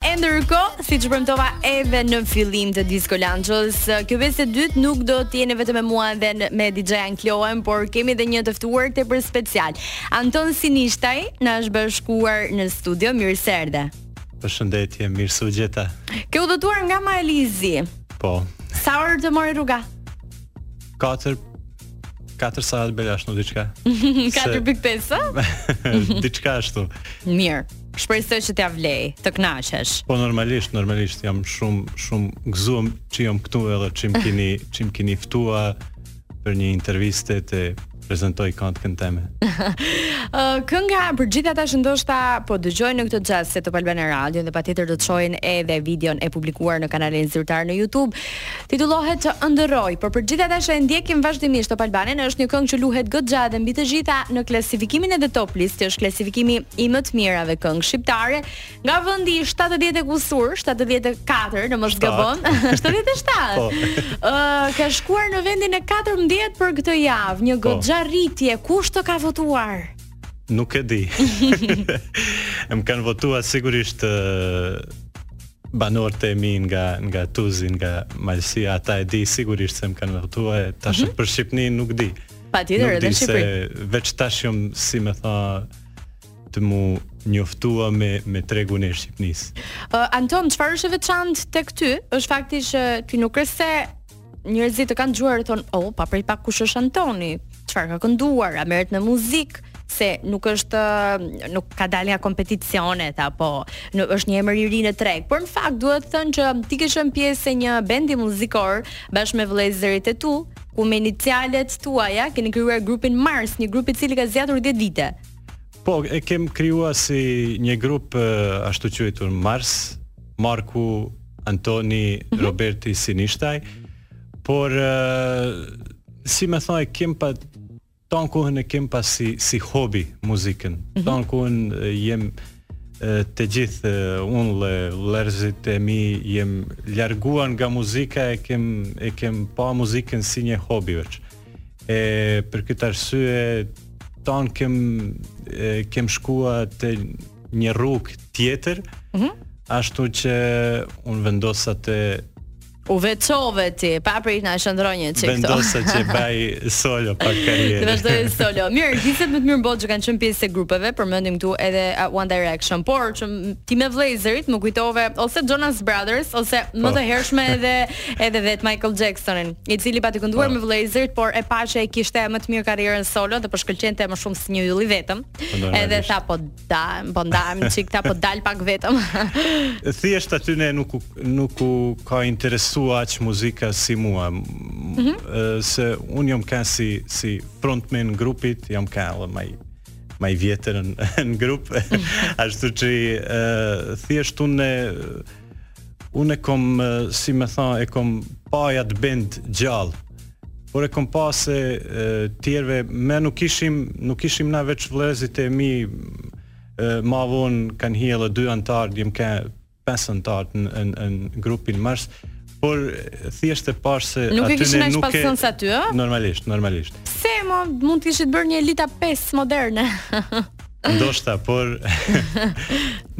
E ndërkohë, siç premtova edhe në fillim të Disco Lounge-s, kjo pjesë e dytë nuk do të jeni vetëm me mua dhe me DJ Ankloen, por kemi edhe një të ftuar tepër special. Anton Sinishtaj na është bashkuar në studio. Mirë se erdhe. Përshëndetje, mirë se u gjeta. Ke udhëtuar nga Mali i Zi. Po. Sa orë të mori rruga? 4 4 sahat belaj ashtu diçka. 4.5 ë? diçka ashtu. Mirë. Shpresoj që t'ia vlejë, të kënaqesh. Po normalisht, normalisht jam shumë shumë gëzuar që jam këtu edhe qi m'keni qi m'keni ftuar për një intervistë të prezantoj këngë këngën teme. Kënga për gjithë ata që ndoshta po dëgjojnë në këtë çast te Top Albania Radio dhe patjetër do të shohin edhe videon e publikuar në kanalin zyrtar në YouTube. Titullohet Të ëndërroj, por për të gjithë ata që e ndjekin vazhdimisht Top Albanian është një këngë që luhet goxha dhe mbi të gjitha në klasifikimin e The Top List që është klasifikimi i më të mirave këngë shqiptare nga vendi i shtatëdhjetë e kusur, shtatëdhjetë e katër në mos gaboj, shtatëdhjetë e shtatë. Po. Ë ka shkuar në vendin e katërmbëdhjetë për këtë javë, një po. goxha arritje, kush të ka votuar? Nuk e di. Më kanë votuar sigurisht Banorët e mi nga nga Tuzi, nga Malësia, ata e di sigurisht se më kanë votuar, tash mm -hmm. për Shqipni nuk di. Patjetër edhe në Shqipëri. Veç tash jam si me thanë tu u njoftua me me tregun e Shqipnisë. Uh, Anton, çfarë është e veçantë tek ty? Është fakti që ti nuk është se njerëzit të kanë dëgjuar e thonë, "Oh, pa prit pak kush është Antoni? Çfarë ka kënduar? A merret me muzikë?" se nuk është nuk ka dalë nga kompeticionet apo në, është një emër i ri në treg. Por në fakt duhet thënë që ti ke qenë pjesë e një bendi muzikor bashkë me vëllezërit e tu, ku me inicialet tuaja keni krijuar grupin Mars, një grup i cili ka zgjatur 10 vite. Po, e kem krijua si një grup ashtu quajtur Mars, Marku, Antoni, mm -hmm. Roberti, Sinishtaj, por si me thanë, e kem pa tan kohën e kem pas si, si hobi muzikën, mm -hmm. tan kohën jem të gjithë unë dhe vllezërit e mi jem larguar nga muzika e kem, e kem pa muzikën si një hobi veç. e për këtë arsye tan kem kem shkua te një rrugë tjetër. Mm -hmm. Ashtu që un vendosa të U veçove ti, pa prit na sqaro një çik. Vendosa që baj solo po karrierë. Të vazhdoj solo. Mirë, artistët më të mirë në botë që kanë qenë pjesë e grupeve, përmendim këtu edhe uh, One Direction, por që ti me vëllezërit më kujtove ose Jonas Brothers ose më të po. hershme edhe Edhe vet Michael Jacksonin, i cili pati kënduar po. me vëllezërit, por e pa që e kishte më të mirë karrierën solo dhe po shkëlqente më shumë si një yll i vetëm. Po, Edhe tha po dahem, po ndahem çik, tha po dal pak vetëm. Thjesht aty ne nuk u, nuk u ka interesu aq muzika si mua. Mm -hmm. Se un jam kan si si frontman i grupit, jam kan edhe më më i vjetër në, në grup, ashtu që uh, thjesht unë Unë e kom, si me tha, e kom majt at bend gjallë, por e kom pa se tjerve, me nuk ishim, nuk ishim na veç vllezit e mi, ma vonë kanë hi edhe dy anëtarë, jem ke pesë anëtarë në, në, në grupin Mars, por thjesht e pash se nuk aty ne nuk e kishin at pasion aty, ë? Normalisht, normalisht. Se mos mund të kishit bërë një Elita 5 moderne? Ndoshta, por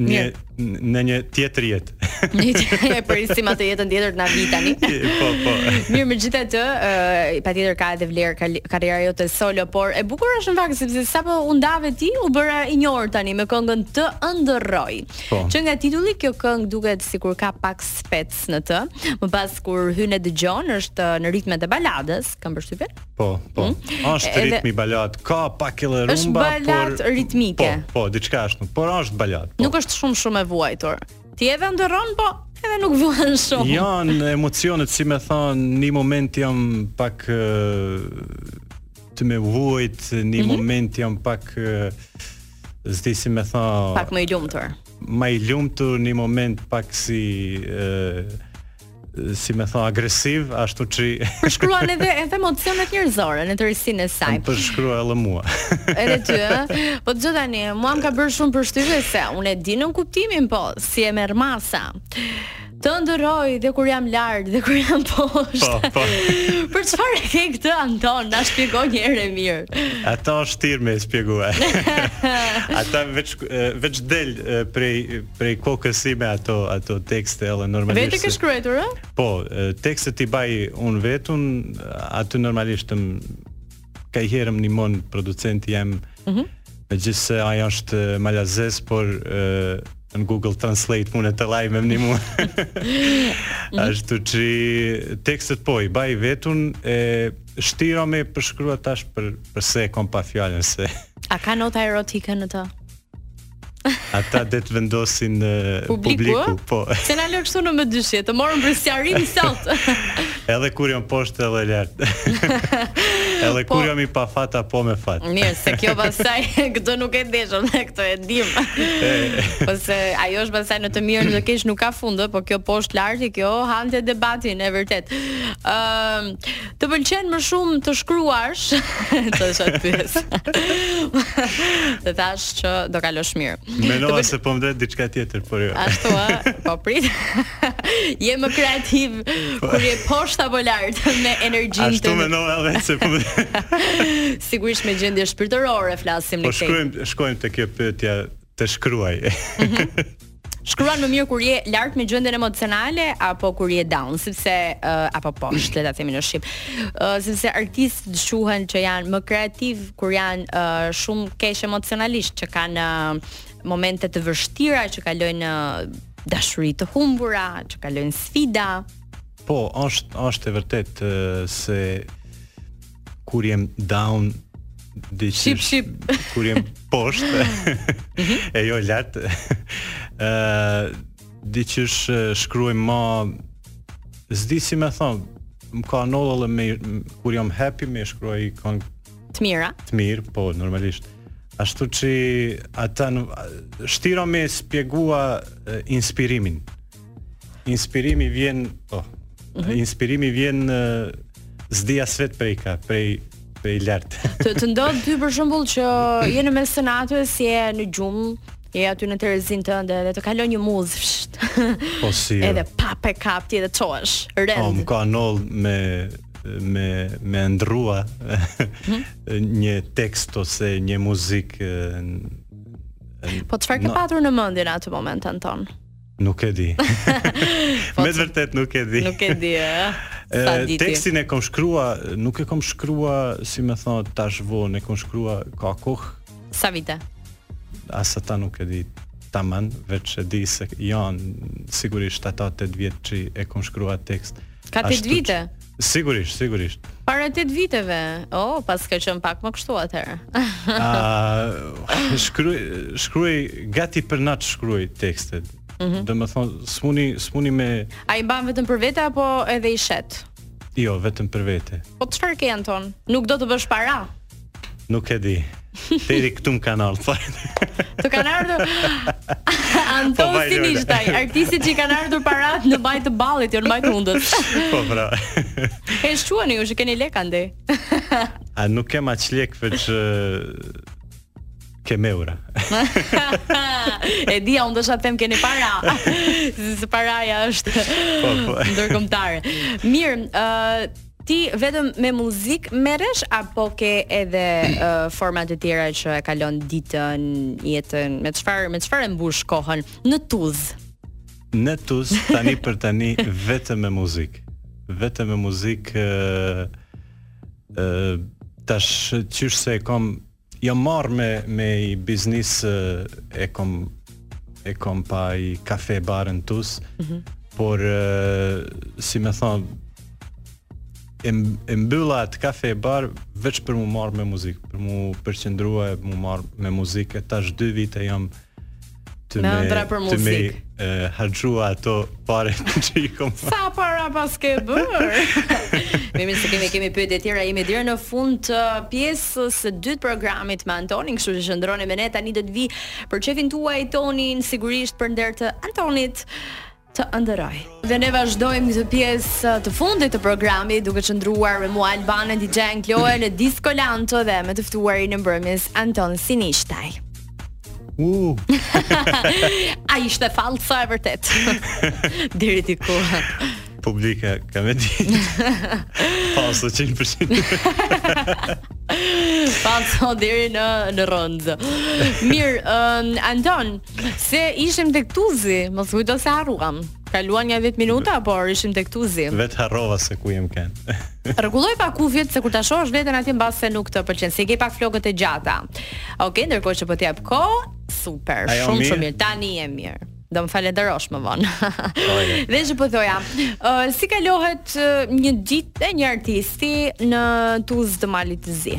një në një tjetër jetë. Një tjetër jetë, presim atë jetën tjetër të na vi tani. Po, po. Mirë, megjithatë, ë patjetër ka edhe vlerë karriera jote solo, por e bukur është në fakt sepse sapo u ndave ti, u bëre i njohur tani me këngën Të ëndërroj. Po. Që nga titulli kjo këngë duket sikur ka pak spec në të. Më pas kur hyn e dëgjon është në ritmet e baladës, kam përshtypjen? Po, po. Mm? Është edhe... ritmi balad, ka pak edhe rumba, është balad por... ritmike. Po, po, diçka është, por është balad. Po. Nuk është shumë shumë e vuajtur. Ti edhe ëndërron, po edhe nuk vuan shumë. Jan emocionet si me thon, një moment jam pak më i vuajt, një mm -hmm. moment jam pak s'di si me tha pak më i lumtur Ma i lumtur një moment pak si si me tha agresiv, ashtu që përshkruan edhe edhe emocionet njerëzore në tërësinë e saj. Më përshkruan edhe mua. edhe ty, ë? Po tani, mua më ka bërë shumë përshtypje se unë e di nënkuptimin, po si e merr masa. Të ëndërroj dhe kur jam lart dhe kur jam poshtë. Po, po. Për çfarë e ke këtë Anton? Na shpjego një herë e mirë. Ajo është shtirë me shpjegu. Ata veç veç del prej prej kokës sime ato ato tekste edhe normalisht. Vetë ke shkruar, ë? Po, tekstet i baj un vetun, aty normalisht të kanjëherë m'nihmon producenti jem, mm -hmm. megjithëse aj është malazes, por e, në Google Translate munet aj me m'nihmue. Mhm. Ashtu që tekstet po i baj vetun, e, shtirë o me përshkrua tash për, përse e kom pa fjalën se... A ka nota erotike në të? Ata dhe të vendosin publiku, publiku po. Se na lë kështu në më dyshje, të morëm për sqarim sot. edhe kur jam poshtë edhe lart. edhe po, kur jam i pa fat apo me fat. Mirë, se kjo pastaj këtë nuk e deshëm, këtë e dim. po se ajo është pastaj në të mirë, në të keq nuk ka fund, po kjo poshtë lart kjo hapte debatin e vërtetë. Ëm, uh, Të pëlqen më shumë të shkruash, desha të pyes. Të thashë që do kalosh mirë. Mendova pël... se po më diçka tjetër, por jo. Ashtu ë, po prit. je më kreativ po. kur je poshtë apo lart me energjinë tënde. Ashtu mendova edhe se po. Sigurisht me gjendje shpirtërore flasim po, ne këtu. Po shkojmë, shkojmë te kjo pyetje të shkruaj. Mhm. Shkruan më mirë kur je lart me gjendjen emocionale apo kur je down, sepse uh, apo poshtë, le ta themi në shqip. Uh, sepse artistët thuhen që janë më kreativ kur janë uh, shumë keq emocionalisht, që kanë uh, momente të vështira që kalojnë uh, dashuri të humbura, që kalojnë sfida. Po, është është e vërtetë uh, se kur jam down dhe shqip shqip kur jam poshtë mhm. e jo lart ë diçka shkruaj ma s'di si me thon më ka ndodh edhe kur jam happy me shkru këngë të mira të mirë po normalisht ashtu që asht vshtirë me spjegua inspirimin Inspirimi vjen, po. Oh, mm -hmm. Inspirimi vjen uh, s'di as vet prej ka, prej prej lart. të të ndodh ty për shembull që je në mes të natës, je në gjumë, je aty në terezinë tënde dhe të kalon një muzë. po si. Jo. Edhe pa pe kap ti edhe çohesh. Rend. Po më ka ndodh me me me ëndrrua mhm. një tekst ose një muzikë. Po çfarë ke patur në mendjen atë moment Anton? Nuk e di. Po, me të vërtetë nuk e di. Nuk e di, ë. Eh? Tekstin e kam shkrua, nuk e kam shkrua, si me thon tash vonë, e kam shkrua ka kohë. Sa vite? As atë nuk e di tamam, veç e di se janë sigurisht 7-8 vjet që e kam shkruar tekst. Ka 8 vite. Që... Sigurisht, sigurisht. Para 8 viteve. Oh, paska qenë pak më kështu atëherë. Ah, shkruaj shkruaj gati për natë shkruaj tekste. Mm -hmm. Domethon, s'muni s'muni me A i mban vetëm për vete apo edhe i shet? Jo, vetëm për vete. Po çfarë ke Anton? Nuk do të bësh para. Nuk e di. Deri këtu më kanë ardhur. Të kanë ardhur Anton po, Sinishtaj, artistit që kanë ardhur paret në majë të ballit, jo në majë hundës. Po pra. E shquani ju që keni lek andej. A nuk kem aq lek për që ke me ura. e di, unë desha të them keni para. Se paraja është po, po. ndërkombëtare. Mirë, ë uh, Ti vetëm me muzikë merresh apo ke edhe uh, forma të tjera që e kalon ditën, jetën, me çfarë me çfarë e mbush kohën në Tuz? Në Tuz tani për tani vetëm me muzikë. Vetëm me muzikë uh, uh, tash qysh se e kam Jam marr me me i biznis e kom e kom pas i kafe bar n'Tuz. Mm -hmm. Por si me thon e, e mbylla atë kafe bar veç për mu marr me muzikë, për mu përqendrua e mu marr me muzikë. Tash dy vite jam të me ëndra për muzikë. Tu i uh, harxhua ato pare që i kom. Sa para paske bër? mirë mirë se kemi kemi pyetje tjera, jemi deri në fund të pjesës së dytë të programit me Antonin, kështu që qëndroni me ne tani do të vijë për qejfin tuaj Tonin, sigurisht për nder të Antonit. të ëndërroj. Dhe ne vazhdojmë këtë pjesë të fundit të programit duke qëndruar me mua Albanën DJ Kloe në Disco Lanto dhe me të ftuarin e mbrëmjes Anton Sinishtaj. U. Uh. A ishte falso a e vërtet? Deri diku. Publiku ka me dit. Falso 100%. Falso deri në në rëndë. Mirë, um, Anton, Se ishim tek Tuzi, mos kujto se harruam. Kaluan nja 10 minuta, por ishim tek Tuzi. Vet harrova se ku jem ken. Rregulloji pak kufjet se kur ta shohësh veten atje mbase nuk të pëlqen. Se i ke pak flokët e gjata. Okej, okay, ndërkohë që po të jap kohë, super, A jam shumë mirë? shumë mirë. Tani je mirë. Do më falenderosh më vonë. dhe që po thoja, uh, si kalohet uh, një ditë e një artisti në Tuz të Malit të Zi?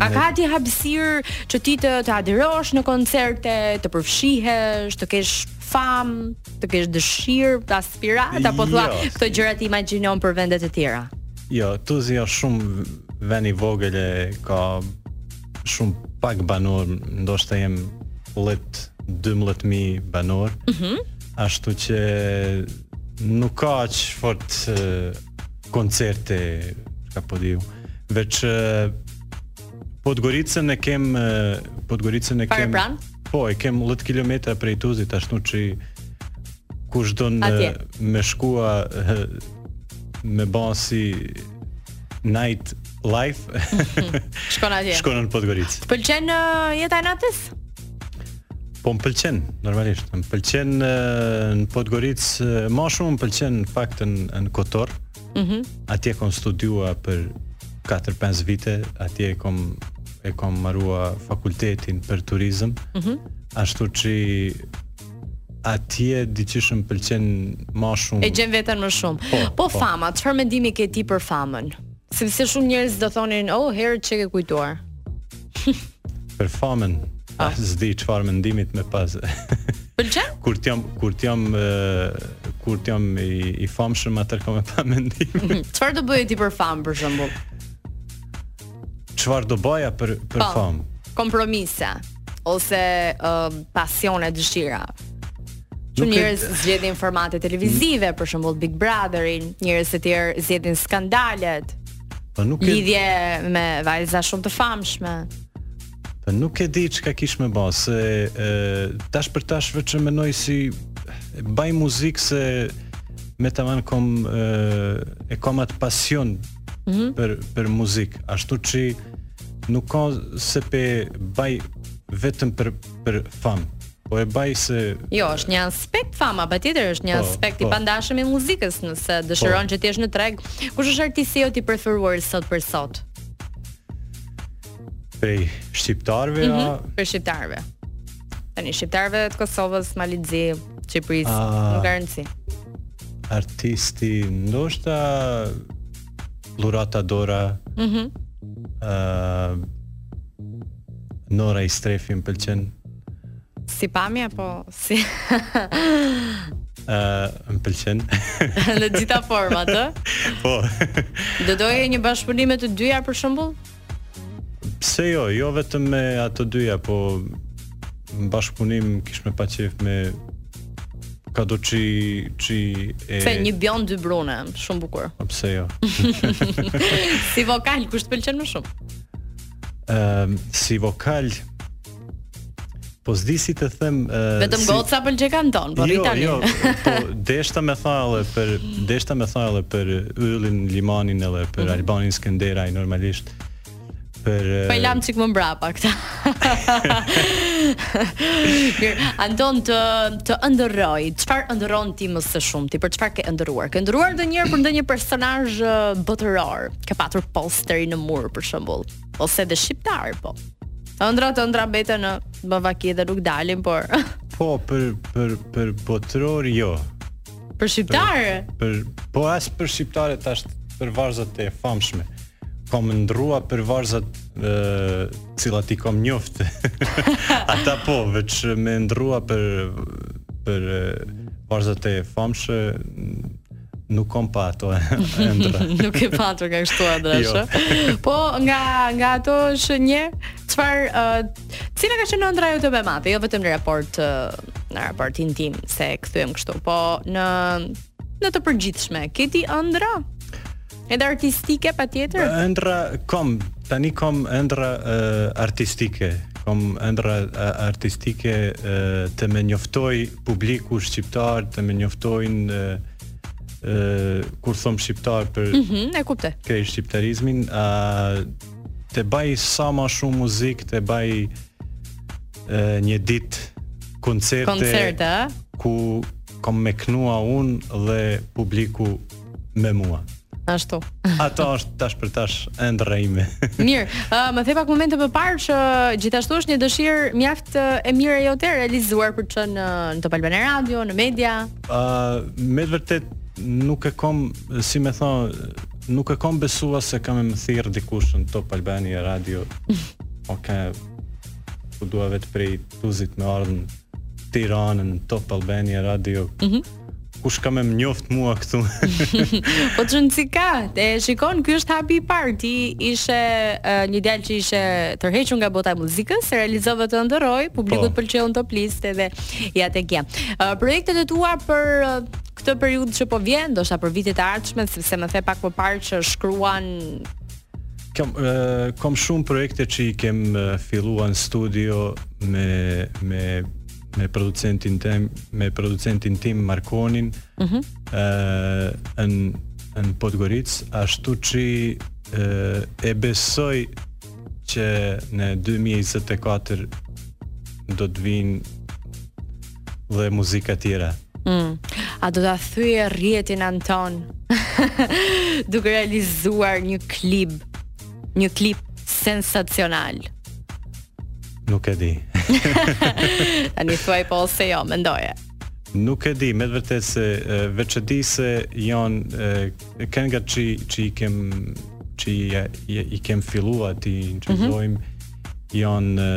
A ka aty hapësirë që ti të të adhurojnë në koncerte, të përfshihesh, të kesh famë, të kesh dëshirë, aspirata, apo thua jo. këto gjëra i imagjinon për vende të tjera? Jo, Tuzi është shumë vend i vogël e ka shumë pak banor, ndoshta jemi 12000 banor. Mhm. Mm Ashtu që nuk ka aq fort koncerte, kapo diu. Mhm. Veç Podgoricën e kem Podgoricën e kem. Pran? Po, e kem 10 kilometra prej Tuzit ashtu që kush don me shkua me ba si night life. Shkon atje. Shkon në Podgoricë. Të pëlqen uh, jeta e natës? Po më pëlqen, normalisht. Më pëlqen në Podgoricë, ma shumë më pëlqen në fakt në, në Kotor. Mhm. Mm atje kam studiua për 4-5 vite, atje kam e kam marrua fakultetin për turizëm. Mhm. Mm Ashtu që atje diqysh më pëlqen më shumë. E gjen veten më shumë. Po, po, po. fama, çfarë mendimi ke ti për famën? Sepse shumë njerëz do thonin, "Oh, herët qenke kujtuar." Për famën. Ah, s'di çfarë mendimi me pas. Pëlqen? Kur të jam kur të jam kur të jam i, i famshëm atëherë kam me pa mendim. Mhm. Çfarë do bëje ti për famë për shembull? Çfarë do bëja për për pa, po, famë? Kompromise ose uh, pasione dëshira. Shumë njerëz e... zgjedhin formate televizive, për shembull Big Brotherin, njerëz të tjerë zgjedhin skandalet, Po nuk e lidhje me vajza shumë të famshme. Po nuk e di çka kish me ba, se e, tash për tash veç e mendoj si me baj muzikë se me të vanë kom e, e kom atë pasion mm -hmm. për, për muzikë, ashtu që nuk ka se pe baj vetëm për, për famë. Po e baj se Jo, është një aspekt fama, patjetër është një po, aspekt po. i pandashëm i muzikës, nëse dëshiron po. që të jesh në treg. Kush është artisti jot i preferuar sot për sot? Prej shqiptarëve, mm -hmm. a... për shqiptarëve. Tani shqiptarëve të Kosovës, Malit të Zi, Shqipërisë, nuk ka rëndësi. Artisti ndoshta Dhurata Dora. Mhm. Mm Nora Istrefi më pëlqen. Si pamja po si uh, më pëlqen. në të gjitha format, ë? Po. Do doje një bashkëpunim me të dyja për shembull? Pse jo, jo vetëm me ato dyja, po bashkëpunim kish me pa qejf me këdo që që e... Pse, një bjonde dy brune, shumë bukur. Po, pse jo. si vokal, kush të pëlqen më shumë? ëm si vokal Po s'di si të them uh, Vetëm si... goca pëlqeka Anton, po jo, rri tani Jo, po deshta me tha edhe për Deshta me tha edhe për Yllin Limanin edhe për mm -hmm. Albanin Skenderaj normalisht për Po i lam një çik më mbrapa këta. Mirë, Anton të të ëndërroj. Çfarë ëndërron ti më së shumti? Për çfarë ke ëndërruar? Ke ëndërruar ndonjëherë për ndonjë personazh botëror? ke patur posteri në mur për shembull, ose dhe shqiptar po. Ëndrat, ëndrat mbeten në Bavaki dhe nuk dalin, por Po për për për botëror jo. Për shqiptar. Për, për po as për shqiptaret tash për varzat e famshme. Kom ndrua për varzat të cilat i kom njoft. Ata po veç me ndrua për për varzat e famshme Nuk kom pa ato ëndra. Nuk ke patur nga kështu ëndra. Jo. Po nga nga ato është një çfarë uh, cila ka qenë ëndra jote më e madhe, jo vetëm në raport uh, në raport intim se kthyem kështu, po në në të përgjithshme, ke ti ëndra? Edhe artistike patjetër. Ëndra kom, tani kom ëndra uh, artistike. Kom ëndra uh, artistike uh, të më njoftoj publiku shqiptar, të më njoftojnë uh, uh, kur thom shqiptar për mm -hmm, e kuptoj. Krejt shqiptarizmin a uh, të baj sa ma shumë muzikë, të baj uh, një ditë koncerte, koncerte ku kom me këndua unë dhe publiku me mua. Ashtu. Ato është tash për tash ëndrra ime. Mirë, uh, më the pak momente më parë që gjithashtu është një dëshirë mjaft e mirë e jote e realizuar për të qenë në, në Top Albania Radio, në media. Ë, uh, me vërtet nuk e kam, si me thon, nuk e kam besuar se ka me më thirr dikush në Top Albania Radio. ok. Po du vetë prej Tuzit me ardh në Tiranë në, Top Albania Radio. Mm -hmm. Kush ka me më njoft mua këtu? po ç'rëndësi ka, e shikon, ky është hapi i parë, ti ishe uh, një djalë që ishe tërhequr nga bota e muzikës, realizove Të ëndërroj, publikut po. i pëlqeu në top list edhe ja tek je. Uh, projektet e tua për uh, këtë periudhë që po vjen, ndoshta për vitet e ardhshme, sepse më the pak më parë që shkruan kam uh, kam shumë projekte që i kem filluar në studio me me me producentin tim, me producentin tim Markonin. Mhm. Mm ë në në Podgoricë, ashtu që ë e besoj që në 2024 do të vijnë dhe muzika tjera. Mm. A do ta thyeje rrjetin Anton? Duke realizuar një klip, një klip sensacional. Nuk e di. Tani thuaj po ose jo, mendoje. Nuk e di, me të vërtet se veç e di se janë kënga që që i kem që i, i kem fillua ti incizojmë mm -hmm. janë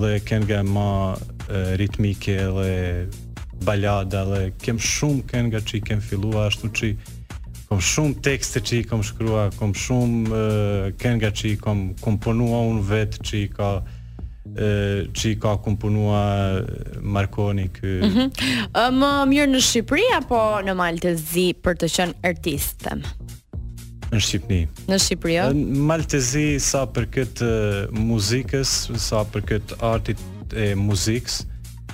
dhe kënga ma ritmike dhe balada dhe kem shumë kënga që i kem fillua ashtu që Kom shumë tekste që i kom shkrua, kom shumë uh, kënga që i kom komponua unë vetë që i ka që i ka komponua Markoni ky. Mm -hmm. Më mirë në Shqipëri apo në Mal të Zi për të qenë artist them? Në Shqipëri. Në Shqipëri. Jo? Në Mal të Zi sa për përket muzikës, sa përket artit e muzikës,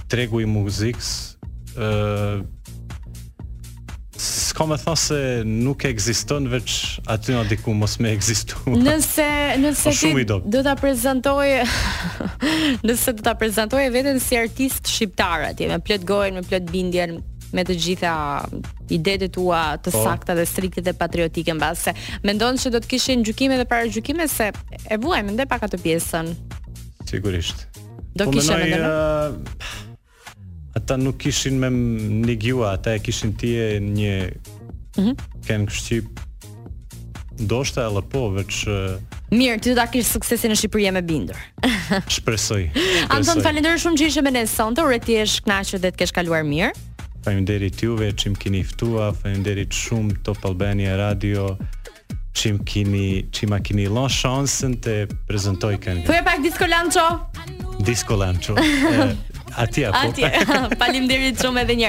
tregu i muzikës, ë s'ka me thënë se nuk ekziston veç aty na diku mos me ekzistu. Nëse nëse ti do. do ta prezantoje nëse do ta prezantoje veten si artist shqiptar atje me plot gojën, me plot bindjen, me të gjitha idetë tua të po. sakta dhe strikte dhe patriotike mbase mendon se do të kishin gjykime dhe paragjykime se e vuajmë nga pak atë pjesën. Sigurisht. Do po kishin. Ata nuk kishin me nëgjua, ata e kishin ti e një mm -hmm. këngë shqip, ndoshta po, veç... Mirë, ti do ta kesh suksesin në Shqipëri jam e bindur. Shpresoj. Anton, të falenderoj shumë që ishe me ne sonte. Uroj të jesh kënaqur dhe të kesh kaluar mirë. Faleminderit juve që më keni ftuar. Faleminderit shumë Top Albania Radio. Qi m'kini, qi ma kini dhanë shansën të prezantoj këngën. Po e pak Disco Lancho. Disco Lancho. Atje apo. Atje. Faleminderit shumë edhe një